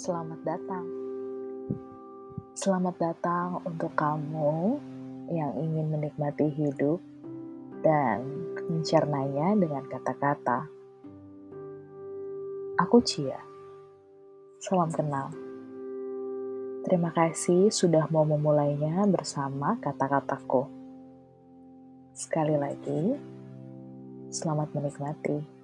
Selamat datang. Selamat datang untuk kamu yang ingin menikmati hidup dan mencernanya dengan kata-kata. Aku Cia. Salam kenal. Terima kasih sudah mau memulainya bersama kata-kataku. Sekali lagi, selamat menikmati.